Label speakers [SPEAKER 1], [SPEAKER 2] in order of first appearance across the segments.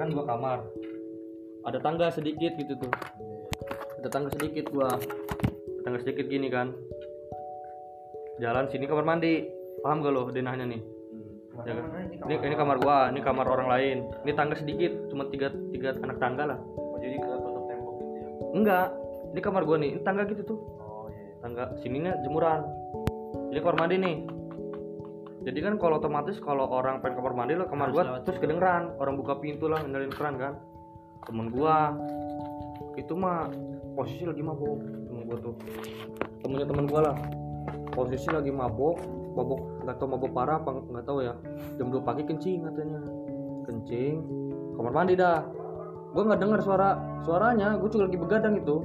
[SPEAKER 1] kan dua kamar. Ada tangga sedikit gitu tuh. Ada tangga sedikit gua. Ada tangga sedikit gini kan. Jalan sini kamar mandi. Paham gak lo denahnya nih? Ya kan? ini, ini kamar gua ini kamar orang lain. Ini tangga sedikit cuma tiga tiga anak tangga lah.
[SPEAKER 2] Oh, jadi ke tutup tembok gitu ya?
[SPEAKER 1] Enggak. Ini kamar gua nih ini tangga gitu tuh.
[SPEAKER 2] Oh iya.
[SPEAKER 1] Tangga sininya jemuran. Ini kamar mandi nih jadi kan kalau otomatis kalau orang pengen kamar mandi lah kamar
[SPEAKER 3] Harus
[SPEAKER 1] gua terus kedengeran. Orang buka pintu lah ngendalin keran kan. Temen gua. Itu mah posisi lagi mabok. Temen gua tuh. Temennya temen gua lah. Posisi lagi mabok. Mabok nggak tahu mabok parah apa nggak tahu ya. Jam 2 pagi kencing katanya. Kencing. Kamar mandi dah. Gua nggak dengar suara suaranya. Gua juga lagi begadang itu.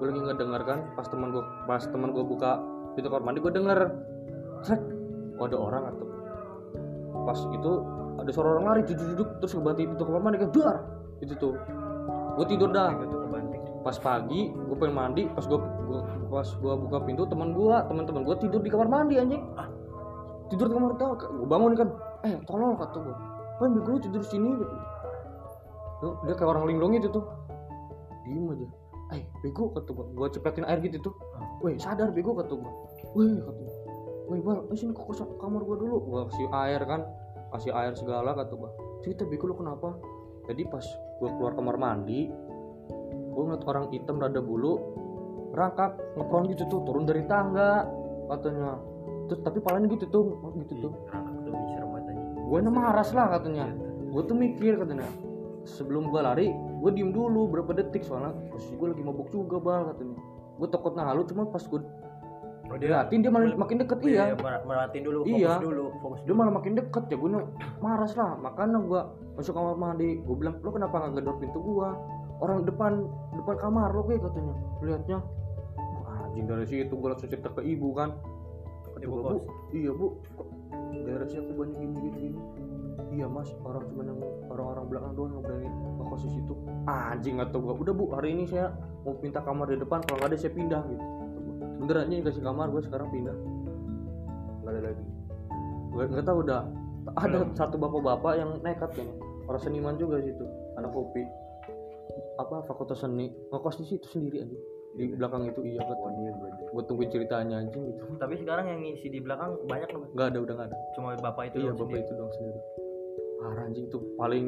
[SPEAKER 1] Gue lagi nggak dengar kan. Pas teman gue pas teman gue buka pintu kamar mandi gue denger. Sek, ada orang atau pas itu ada suara orang lari duduk duduk terus ngebati pintu kamar mandi duar. Itu tuh. Gue tidur dah. Pas pagi gue pengen mandi pas gue pas gue buka pintu teman gue teman-teman gue tidur di kamar mandi anjing. Tidur di kamar tahu gue bangun kan. Eh tolong kata gue kan lu tidur sini gitu. Tuh, dia kayak orang linglung itu tuh. Diem aja. Eh bego kata gua. Gua cepetin air gitu tuh. Weh sadar bego kata gua. Weh kata gua weh bal eh, sini ke kamar gua dulu. Gua kasih air kan. Kasih air segala kata gua. Cerita bego lu kenapa? Jadi pas gua keluar kamar mandi gua ngeliat orang hitam rada bulu rangkak ngepron gitu tuh turun dari tangga katanya. Terus tapi palanya gitu tuh gitu tuh. Gue maras lah katanya. Gue tuh mikir katanya. Sebelum gue lari gue diem dulu berapa detik soalnya posisi gue lagi mabuk juga bal katanya. Gue takut nah lu cuma pas gue Liatin dia malah makin deket iya
[SPEAKER 3] mer- merhatiin dulu, fokus
[SPEAKER 1] Iya.
[SPEAKER 3] dulu, fokus
[SPEAKER 1] dia malah makin deket ya gue maras lah. Makanya gue masuk kamar mandi gue bilang lu kenapa nggak gedor pintu gue orang depan depan kamar lo kayak katanya. Liatnya Wah, anjing dari situ gue langsung cerita ke ibu kan. Kata
[SPEAKER 3] Ibu
[SPEAKER 1] bu iya bu. Kok daerah sini aku banyak gini gini gini iya mas. Orang cuma yang orang-orang belakang doang yang berani ngekos di situ. Anjing atau gua. Udah bu hari ini saya mau minta kamar di depan kalau nggak ada saya pindah gitu. Beneran nih kasih kamar gue sekarang pindah.
[SPEAKER 2] Nggak ada lagi.
[SPEAKER 1] Gak, nggak tahu udah. Ada satu bapak-bapak yang nekat kayaknya orang seniman juga situ. Anak kopi apa fakultas seni. Ngekos di situ sendiri aja di belakang itu iya
[SPEAKER 2] iya berarti
[SPEAKER 1] gue tungguin ceritanya anjing gitu.
[SPEAKER 3] Tapi sekarang yang ngisi di belakang banyak loh.
[SPEAKER 1] nggak ada udah nggak ada.
[SPEAKER 3] Cuma bapak itu
[SPEAKER 1] iya
[SPEAKER 3] doang
[SPEAKER 1] bapak
[SPEAKER 3] sendiri.
[SPEAKER 1] itu dong sendiri. Parah anjing tuh. Paling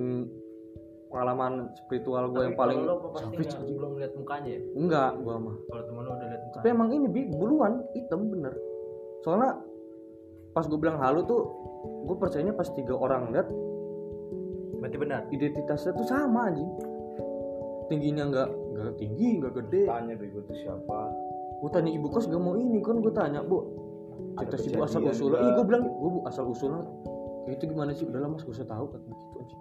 [SPEAKER 1] pengalaman spiritual gue
[SPEAKER 3] Tapi
[SPEAKER 1] yang paling
[SPEAKER 3] kalau lo
[SPEAKER 1] savage
[SPEAKER 3] nggak- belum lihat mukanya ya.
[SPEAKER 1] enggak gua mah.
[SPEAKER 3] Kalau temen lo udah lihat
[SPEAKER 1] tapi
[SPEAKER 3] mukanya.
[SPEAKER 1] emang ini bi buluan hitam bener. Soalnya pas gue bilang halu tuh gue percayanya pas tiga orang lihat
[SPEAKER 3] Berarti benar.
[SPEAKER 1] identitasnya tuh sama anjing. Tingginya nggak nggak tinggi nggak gede.
[SPEAKER 2] Tanya bego itu siapa?
[SPEAKER 1] Gue tanya ibu kos gak mau ini kan gue tanya bu. Cerita si bu asal usulnya iya gue bilang gue bu asal usulnya kayak itu gimana sih? Udah lama gak usah tahu katanya gitu anjing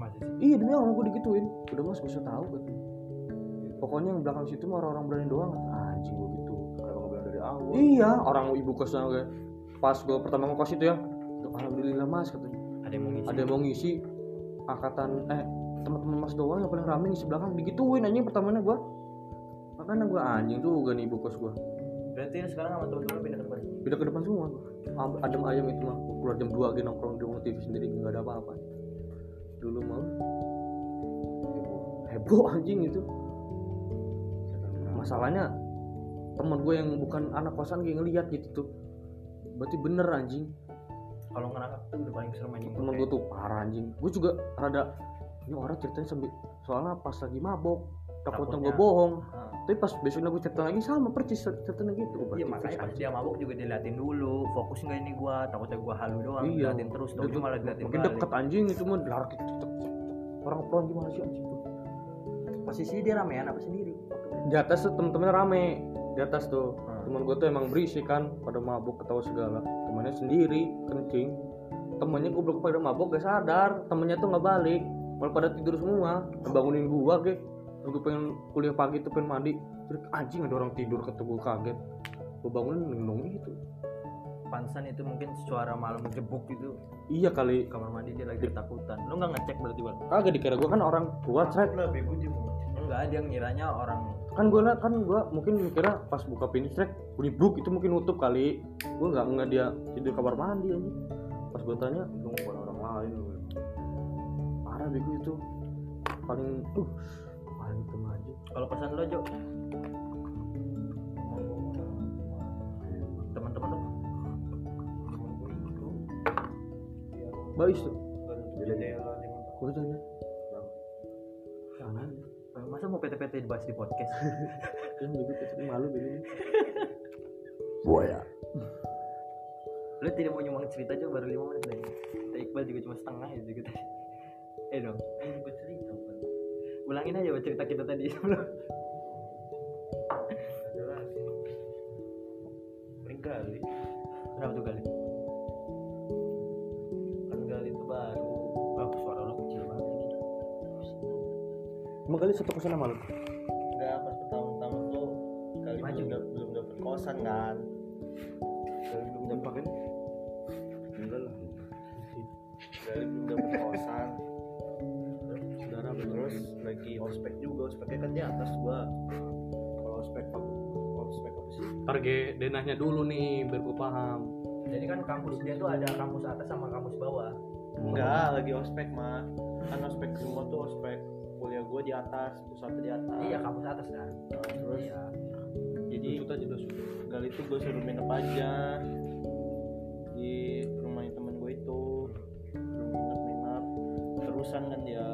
[SPEAKER 3] Masih sih.
[SPEAKER 1] iya demi allah gue digituin. Udah mas usah tahu katanya pokoknya yang belakang situ mah orang-orang berani doang. Anjing gue gitu.
[SPEAKER 2] Kenapa nggak bilang dari awal?
[SPEAKER 1] Iya. Orang ibu kosnya kayak pas gue pertama ngekos itu ya alhamdulillah mas katanya.
[SPEAKER 3] Ada yang mau ngisi.
[SPEAKER 1] ada yang mau ngisi. Angkatan eh teman-teman mas doang yang paling rame ngisi belakang. Digituin anjing pertamanya gua. Makanya gua anjing tuh gak nih ibu kos gua.
[SPEAKER 3] Berarti sekarang sama temen-temen pindah ke depan.
[SPEAKER 1] pindah ke depan semua. Adem ayam itu mah keluar jam 2 lagi nongkrong di ruang TV sendiri nggak ada apa-apa dulu mah. Heboh heboh anjing itu. Masalahnya temen gue yang bukan anak kosan kayak ngeliat gitu tuh. Berarti bener anjing.
[SPEAKER 3] Kalau ngerangkak tuh udah paling serem anjing.
[SPEAKER 1] temen gue tuh parah anjing. Gue juga rada ini orang ceritanya sambil soalnya pas lagi mabok takutnya. gue bohong.
[SPEAKER 3] Ah.
[SPEAKER 1] tapi pas besoknya gue cerita lagi sama percis ceritanya gitu
[SPEAKER 3] Iya makanya pas dia mabuk juga diliatin dulu. Fokus nggak ini gua? Takutnya gua halu doang
[SPEAKER 1] Iya.
[SPEAKER 3] diliatin terus dong. Diliatin
[SPEAKER 1] makin
[SPEAKER 3] balik.
[SPEAKER 1] deket anjing itu mah cek. orang pelan gimana sih anjing? Tuh
[SPEAKER 3] posisi dia ramean apa sendiri?
[SPEAKER 1] Di atas tuh temen-temennya rame. Di atas tuh.
[SPEAKER 3] Hmm.
[SPEAKER 1] temen gue tuh emang berisik kan pada mabuk ketawa segala. Temennya sendiri kencing. Temennya gue belum pada mabuk gak sadar. Temennya tuh nggak balik. Malah pada tidur semua. Bangunin gua ke gue pengen kuliah pagi tuh pengen mandi. Terus anjing ada orang tidur gue kaget. Gue bangunin ngendong gitu.
[SPEAKER 3] Pansan itu mungkin suara malam jebuk gitu.
[SPEAKER 1] Iya kali.
[SPEAKER 3] Kamar mandi dia lagi ketakutan. Lu nggak ngecek berarti bang?
[SPEAKER 1] Kagak dikira gue kan orang tua cret.
[SPEAKER 2] Lah bego
[SPEAKER 3] enggak dia ngiranya orang
[SPEAKER 1] kan gue kan gue mungkin mikirnya pas buka pintu trek bunyi bruk itu mungkin nutup kali. Gue nggak nggak dia tidur kamar mandi aja pas gue tanya
[SPEAKER 2] itu bukan orang lain lu.
[SPEAKER 1] Parah bego itu. Paling uh itu aja
[SPEAKER 3] kalau pesan lo Jo? Teman-teman lo?
[SPEAKER 1] Baik tuh.
[SPEAKER 2] Jadi
[SPEAKER 1] udah jangan.
[SPEAKER 3] Masa mau PT-PT dibahas di podcast?
[SPEAKER 1] Yang begitu tapi malu begini
[SPEAKER 2] buaya.
[SPEAKER 3] lo tidak mau nyumbang cerita aja baru lima menit lagi. Kata Iqbal juga cuma setengah ya juga tadi eh dong ulangin aja cerita kita tadi sebelum
[SPEAKER 2] Jelas. Paling kali
[SPEAKER 3] kenapa tuh kali
[SPEAKER 2] kan kali itu baru.
[SPEAKER 3] oh suara lo kecil banget
[SPEAKER 1] emang kali satu kosan sama lu
[SPEAKER 2] Enggak pas pertama-tama tuh kali
[SPEAKER 3] Maju.
[SPEAKER 2] belum dap- belum dapet kosan kan. Kali belum dapet kan? Enggak lah. Kali belum dapet kosan. Lagi ospek juga, ospeknya kan di atas gua. Kalau ospek? Ospek apa sih?
[SPEAKER 1] target denahnya dulu nih biar gua paham
[SPEAKER 3] jadi kan kampus dia tuh ada kampus atas sama kampus bawah
[SPEAKER 2] Enggak, lagi ospek mah. Kan ospek semua tuh ospek kuliah gua di atas, pusat di atas.
[SPEAKER 3] iya kampus atas kan
[SPEAKER 2] Nah, terus
[SPEAKER 3] iya
[SPEAKER 2] jadi
[SPEAKER 1] udah shoot.
[SPEAKER 2] kali itu gue suruh minum aja di rumahnya temen gue itu suruh minum minum terusan kan dia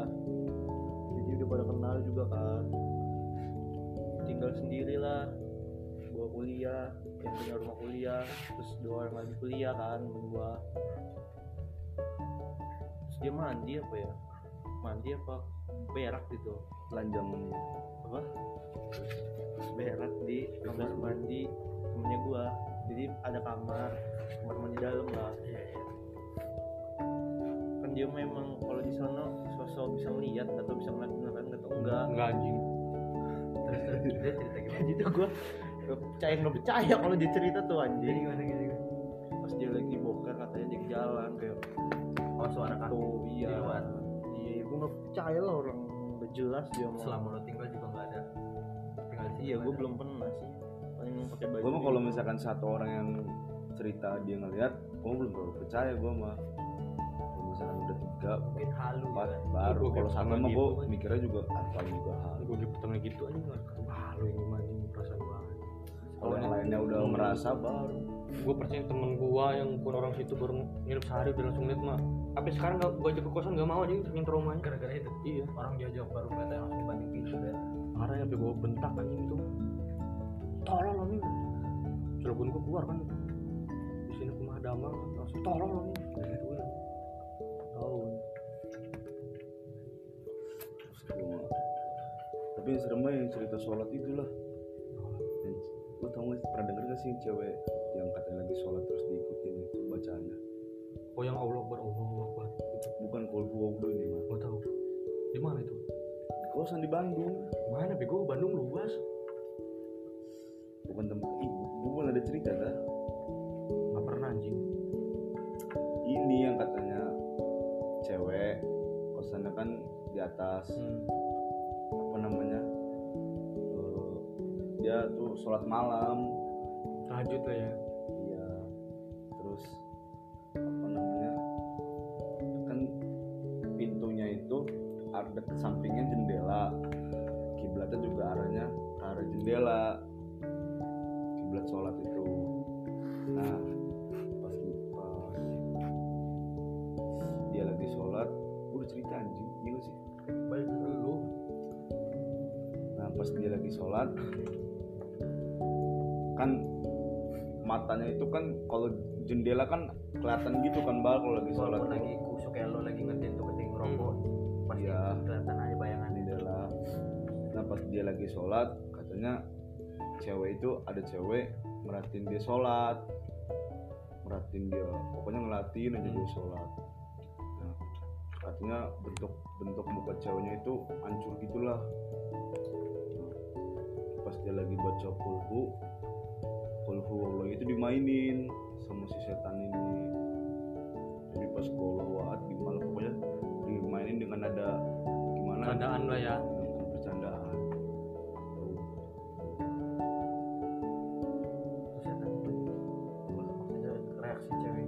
[SPEAKER 2] kuliah yang punya rumah kuliah terus dua orang lagi kuliah kan gue terus dia mandi apa ya? Mandi apa berak gitu. Telanjang. Apa? Terus berak di kamar mandi temennya gua. Jadi ada kamar kamar mandi dalam lah. Kan dia memang kalau di sana sosok bisa ngeliat atau bisa ngeliat beneran atau enggak.
[SPEAKER 1] Enggak anjing.
[SPEAKER 3] Terus dia cerita gimana
[SPEAKER 2] tuh gua gak percaya nggak percaya kalau dia cerita tuh
[SPEAKER 3] jadi
[SPEAKER 2] anjing
[SPEAKER 3] gimana gimana
[SPEAKER 2] pas dia lagi boker katanya dia jalan kayak
[SPEAKER 3] oh suara kaki
[SPEAKER 2] iya. iya gua nggak percaya lah orang udah jelas dia mau
[SPEAKER 3] selama lo tinggal juga nggak ada. Tinggal
[SPEAKER 2] iya
[SPEAKER 3] nggak
[SPEAKER 2] gua
[SPEAKER 3] ada.
[SPEAKER 2] belum pernah sih. Paling pakai baju
[SPEAKER 4] gue mah kalau misalkan satu orang yang cerita dia ngeliat gue belum terlalu percaya gue mah. Kalau misalkan udah tiga
[SPEAKER 3] mungkin halu
[SPEAKER 4] empat
[SPEAKER 3] kan
[SPEAKER 4] baru.
[SPEAKER 1] Gua
[SPEAKER 4] kalau
[SPEAKER 1] pertama
[SPEAKER 4] mah
[SPEAKER 1] gitu
[SPEAKER 4] gue
[SPEAKER 1] kan.
[SPEAKER 4] mikirnya juga apa juga hal
[SPEAKER 1] gue di pertama gitu aja nggak malu ini mah perasaan
[SPEAKER 4] kalau yang lainnya udah
[SPEAKER 1] Hmm.
[SPEAKER 4] merasa baru.
[SPEAKER 1] Gue percaya temen gua yang pun orang situ baru nginep sehari udah langsung liat mah tapi sekarang gak gue ajak ke kosan gak mau aja saking traumanya
[SPEAKER 3] gara-gara itu?
[SPEAKER 1] Iya.
[SPEAKER 3] Orang diajak baru kata langsung banding pintu ya.
[SPEAKER 1] Marah sampai gue bentak anjing itu. Tolong lo nih telepon gue keluar kan di sini rumah damang langsung. Tolong lo nih gitu ya tahu.
[SPEAKER 4] Terus gua mah- tapi yang serem mah yang cerita sholat itulah Lu tau gak pernah denger gak sih cewek yang katanya lagi sholat terus diikutin itu bacaannya?
[SPEAKER 1] Oh yang Allah Akbar Allah Akbar. Itu
[SPEAKER 4] bukan kolbu dulu ini mah
[SPEAKER 1] gue tahu. Di mana itu?
[SPEAKER 4] Di kosan di Bandung.
[SPEAKER 1] Mana? Bego Bandung luas.
[SPEAKER 4] Bukan tempat ih bukan ada cerita dah
[SPEAKER 1] nggak pernah anjing.
[SPEAKER 4] Ini yang katanya cewek kosannya kan di atas.
[SPEAKER 1] Hmm.
[SPEAKER 4] Tuh sholat malam.
[SPEAKER 1] Tahajud lah ya
[SPEAKER 4] kalau lagi sholat
[SPEAKER 3] walaupun
[SPEAKER 4] tuh.
[SPEAKER 3] lagi kusuk kayak lo lagi ngertiin tuh penting ngerokok pasti
[SPEAKER 4] Iya.
[SPEAKER 3] kelihatan aja bayangan
[SPEAKER 4] jendela. Nah pas dia lagi sholat katanya cewek itu ada cewek merhatiin dia sholat, merhatiin dia, pokoknya ngelatin aja dia sholat. Nah katanya bentuk bentuk muka ceweknya itu hancur gitulah. Nah, pas dia lagi baca kulhu, kulhu Allah itu dimainin sama si setan ini. Jadi pas kulhu waat gimana pokoknya dimainin dengan ada gimana
[SPEAKER 1] keadaan lah ya.
[SPEAKER 4] Bercandaan
[SPEAKER 3] terus ya maksudnya reaksi cewek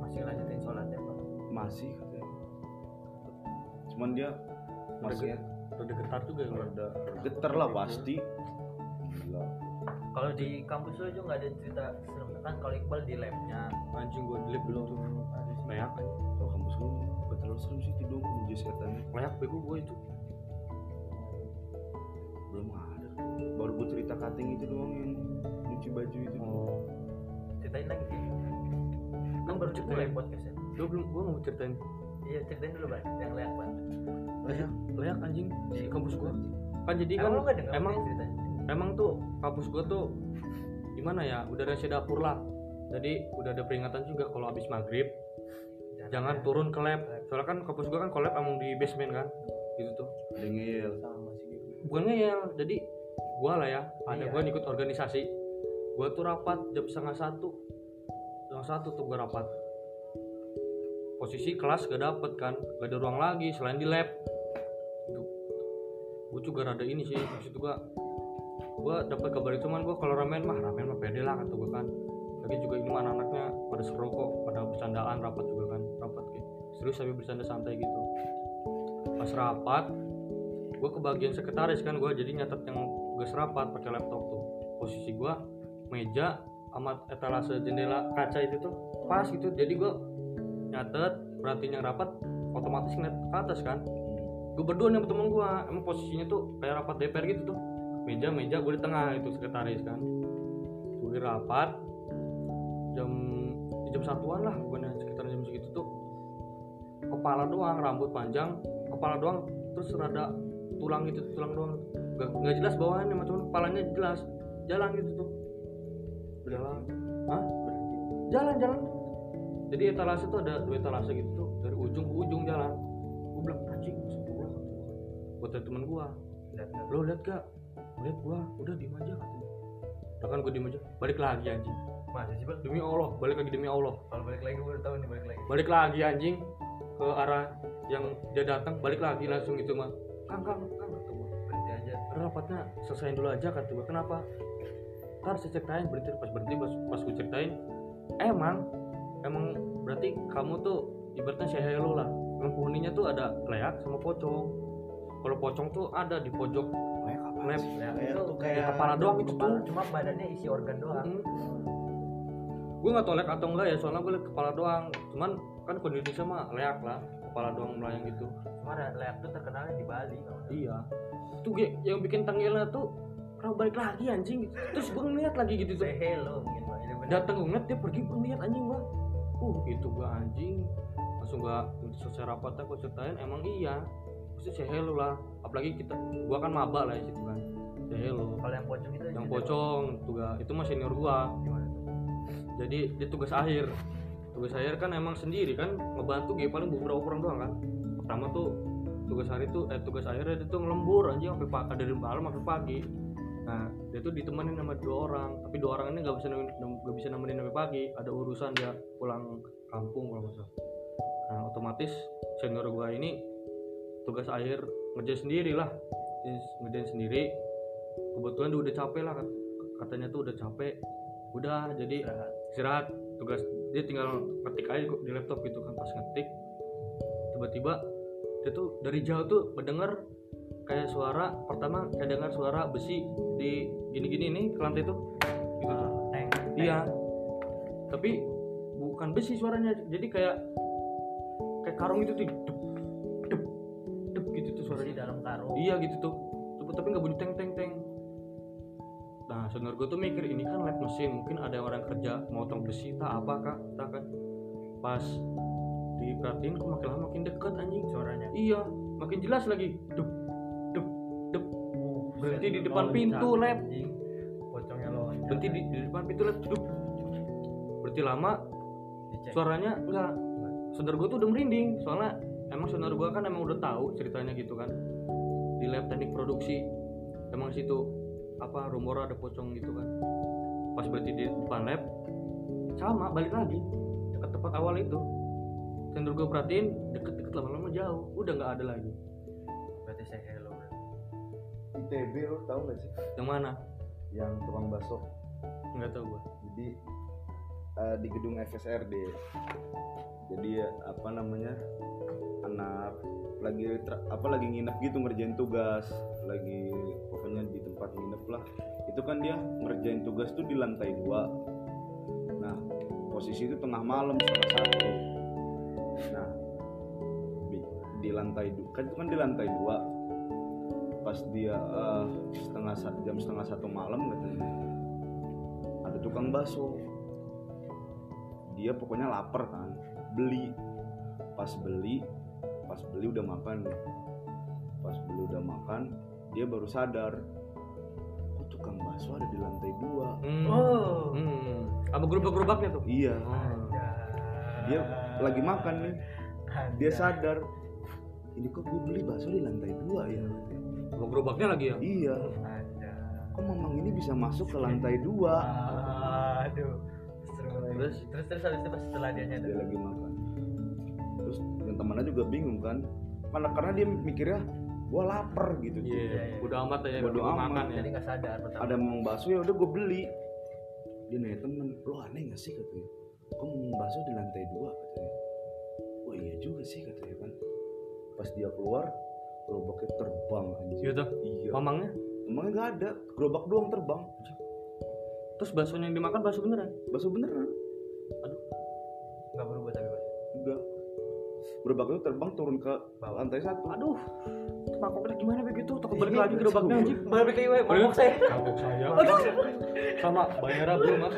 [SPEAKER 3] masih lanjutin sholatnya apa
[SPEAKER 4] masih katanya. Cuman dia maksudnya
[SPEAKER 1] Udah getar juga ya kalau
[SPEAKER 4] rada getar lah pasti. Gila.
[SPEAKER 3] Kalau di kampus lo juga nggak ada cerita serem. Kan kalau Iqbal di labnya
[SPEAKER 1] anjing gua delete belum tuh layak kan?
[SPEAKER 4] Kalau kampus lu gak terlalu serem sih tidur menuju setannya
[SPEAKER 1] layak bego gua itu.
[SPEAKER 4] Belum ada. Baru gue cerita cutting itu doang yang nyuci baju itu.
[SPEAKER 1] Oh.
[SPEAKER 3] Ceritain lagi. Sih kan baru
[SPEAKER 1] Ceritain.
[SPEAKER 3] mulai podcastnya.
[SPEAKER 1] Gua belum gua nggak mau ceritain.
[SPEAKER 3] Iya ceritain dulu bang. Yang layak banget.
[SPEAKER 1] Layak layak anjing. Di kampus gua. kan jadi kan
[SPEAKER 3] emang
[SPEAKER 1] emang
[SPEAKER 3] ceritanya
[SPEAKER 1] emang tuh kampus gua tuh gimana ya? Udah ada si dapur lah. Jadi udah ada peringatan juga kalau habis maghrib jangan turun ke lab. Soalnya kan kampus gua kan collab emang di basement kan. Gitu tuh.
[SPEAKER 4] Ada yang ngeyel.
[SPEAKER 2] Sama sih gitu.
[SPEAKER 1] Bukan ngeyel jadi gua lah ya. Ada
[SPEAKER 3] Iya.
[SPEAKER 1] gua ikut organisasi. Gua tuh rapat jam setengah satu. Setengah satu tuh gua rapat. Posisi kelas gak dapet kan. Gak ada ruang lagi selain di lab. Gitu. gua juga rada ini sih maksud gua. Gua dapet kabar itu man gua kalau ramen mah ramen mah pede lah kata gua kan. Lagi juga ini mah anak-anaknya pada seru kok pada bercandaan rapat juga serius tapi bercanda santai gitu. Pas rapat gue ke bagian sekretaris kan gue jadi nyatet yang tugas rapat pakai laptop tuh. Posisi gue meja sama etalase jendela kaca itu tuh pas gitu. Jadi gue nyatet berarti yang rapat otomatis ngeliat ke atas kan. Gue berdua nih sama temen gue emang posisinya tuh kayak rapat DPR gitu tuh. Meja meja gue di tengah itu sekretaris kan. Gue rapat jam jam satuan lah bukan sekitar jam segitu tuh kepala doang rambut panjang kepala doang terus rada tulang gitu tulang doang. Nggak nggak jelas bawahannya mah cuman kepalanya jelas. Jalan gitu tuh. Jalan Hah? jalan jalan. Jadi etalase tuh ada dua etalase gitu tuh dari ujung ke ujung jalan. Gue bilang anjing astagfirullah buat temen gua
[SPEAKER 3] Lihat, lihat.
[SPEAKER 1] lo lihat gak lihat gua udah diem aja katanya. Udah kan gue diem aja balik lagi anjing.
[SPEAKER 3] Masa sih bang.
[SPEAKER 1] Demi Allah balik lagi demi Allah.
[SPEAKER 3] Kalau balik lagi gue udah tahu nih balik lagi.
[SPEAKER 1] Balik lagi anjing ke arah yang dia datang balik lagi langsung itu mah kang kang kang
[SPEAKER 3] berhenti aja.
[SPEAKER 1] Rapatnya selesaiin dulu aja kata gua. Kenapa? Ntar saya ceritain berhenti pas berhenti pas, pas gue ceritain emang emang berarti kamu tuh ibaratnya saya hello lah. Emang penghuninya tuh ada leak sama pocong. Kalau pocong tuh ada di pojok.
[SPEAKER 4] Kayak apa
[SPEAKER 1] lab
[SPEAKER 3] ya,
[SPEAKER 2] Kayak
[SPEAKER 3] itu kayak
[SPEAKER 1] kepala doang itu tuh.
[SPEAKER 3] cuma badannya isi organ doang.
[SPEAKER 1] Gue nggak tau leak atau enggak ya soalnya gue liat kepala doang. Cuman kan kalau di Indonesia mah leak lah kepala doang melayang gitu
[SPEAKER 3] cuma leak tuh terkenalnya di Bali kalau.
[SPEAKER 1] Iya. Tuh Ge, yang bikin tanggalnya tuh kalau balik lagi anjing. Terus gue ngeliat lagi gitu tuh.
[SPEAKER 3] hello mungkin
[SPEAKER 1] Datang gue ngeliat dia pergi gue ngeliat anjing gua. Uh, itu gua anjing. Langsung gua selesai rapatnya gua ceritain emang iya. Pasti say hello lah. Apalagi kita gua kan maba lah di situ kan. Say hello.
[SPEAKER 3] kalau yang pocong itu
[SPEAKER 1] Yang pocong tuh itu mah senior gua.
[SPEAKER 3] gimana tuh
[SPEAKER 1] Jadi dia tugas akhir. Tugas akhir kan emang sendiri kan ngebantu Ge paling beberapa orang doang kan. Pertama tuh tugas hari tuh eh tugas akhirnya dia tuh ngelembur anjing sampai pagi dari malam sampai pagi. Nah dia tuh ditemenin sama dua orang tapi dua orang ini nggak bisa nemenin, nggak bisa nemenin sampai pagi. Ada urusan dia pulang kampung kalau nggak salah. Nah otomatis senior gua ini tugas akhir ngerjain sendiri lah. Ngerjain sendiri. Kebetulan dia udah capek lah kat- katanya tuh udah capek. Udah jadi
[SPEAKER 3] istirahat.
[SPEAKER 1] Tugas dia tinggal ngetik aja di laptop gitu kan pas ngetik tiba-tiba dia tuh dari jauh tuh mendengar kayak suara pertama kayak dengar suara besi di gini-gini nih ke lantai tuh. Gitu tuh.
[SPEAKER 3] tank
[SPEAKER 1] iya. Tapi bukan besi suaranya jadi kayak kayak karung itu tuh dup dup dup gitu tuh
[SPEAKER 3] di
[SPEAKER 1] suaranya
[SPEAKER 3] dalam karung.
[SPEAKER 1] Iya gitu tuh. Tapi- nggak bunyi teng teng teng senior gue tuh mikir ini kan lab mesin mungkin ada orang kerja motong besi tak apa kak. Tak kan. Pas diperhatiin kok makin lama makin deket anjing.
[SPEAKER 3] Suaranya.
[SPEAKER 1] Iya makin jelas lagi. Dup dup dup. Berhenti di depan pintu lab.
[SPEAKER 3] anjing. pocongnya lo
[SPEAKER 1] berhenti di, di depan pintu lab. Dup. Berhenti lama
[SPEAKER 3] dicek.
[SPEAKER 1] suaranya enggak saudara gue tuh udah merinding soalnya emang saudara gue kan emang udah tahu ceritanya gitu kan. Di lab teknik produksi emang situ apa rumor ada pocong gitu kan. Pas berarti di depan lab sama balik lagi. Dekat tempat awal itu. Saudara gue perhatiin deket-deket lama-lama jauh. Udah nggak ada lagi.
[SPEAKER 3] Berarti say hello.
[SPEAKER 5] ITB lo tau gak sih?
[SPEAKER 1] Yang mana?
[SPEAKER 5] Yang tukang bakso.
[SPEAKER 1] Nggak tahu gue
[SPEAKER 5] jadi
[SPEAKER 4] eh, di gedung FSRD jadi apa namanya anak lagi apa lagi nginep gitu ngerjain tugas. Lagi pokoknya di tempat nginep lah. Itu kan dia ngerjain tugas tuh di lantai dua. Nah posisi itu tengah malam setengah satu. Nah di, di lantai dua kan itu kan di lantai dua. Pas dia eh, setengah jam setengah satu malam katanya ada tukang bakso. Dia pokoknya lapar kan beli. Pas beli pas beli udah makan. Pas beli udah makan dia baru sadar oh tukang bakso ada di lantai dua
[SPEAKER 1] Hmm.
[SPEAKER 3] Oh.
[SPEAKER 1] Hmm. Sama gerobak-gerobaknya tuh.
[SPEAKER 4] iya
[SPEAKER 1] Oh.
[SPEAKER 4] dia lagi makan nih dia sadar ini kok gue beli bakso di lantai dua ya
[SPEAKER 1] Sama gerobaknya lagi ya.
[SPEAKER 4] iya kok mamang ini bisa masuk ke lantai dua
[SPEAKER 3] Aduh.
[SPEAKER 1] Terus?
[SPEAKER 3] terus terus habis itu pas setelah dia nyadar.
[SPEAKER 4] dia lagi makan terus yang temannya juga bingung kan karena karena dia mikirnya gua lapar gitu
[SPEAKER 1] Iya.
[SPEAKER 3] Iya, iya.
[SPEAKER 1] Udah amat aja gua
[SPEAKER 4] amat.
[SPEAKER 1] makan ya.
[SPEAKER 3] Jadi nggak sadar pertama.
[SPEAKER 4] ada mamang bakso ya udah gue beli dia nanya temen lo aneh gak sih katanya kok mamang bakso di lantai dua katanya wah iya juga sih katanya kan pas dia keluar gerobaknya terbang anjir
[SPEAKER 1] Gitu.
[SPEAKER 4] iya
[SPEAKER 1] Mamangnya.
[SPEAKER 4] emangnya nggak ada gerobak doang terbang
[SPEAKER 1] Terus baksonya yang dimakan bakso beneran.
[SPEAKER 4] bakso beneran
[SPEAKER 3] nggak berubah tapi
[SPEAKER 4] gerobak itu terbang turun ke lantai satu
[SPEAKER 1] Aduh. Mangkoknya gimana begitu? Takut balik lagi gerobaknya anjing.
[SPEAKER 3] Balik ke iwe, mabok saya.
[SPEAKER 1] Mangkok saya. Sama bayar belum mas.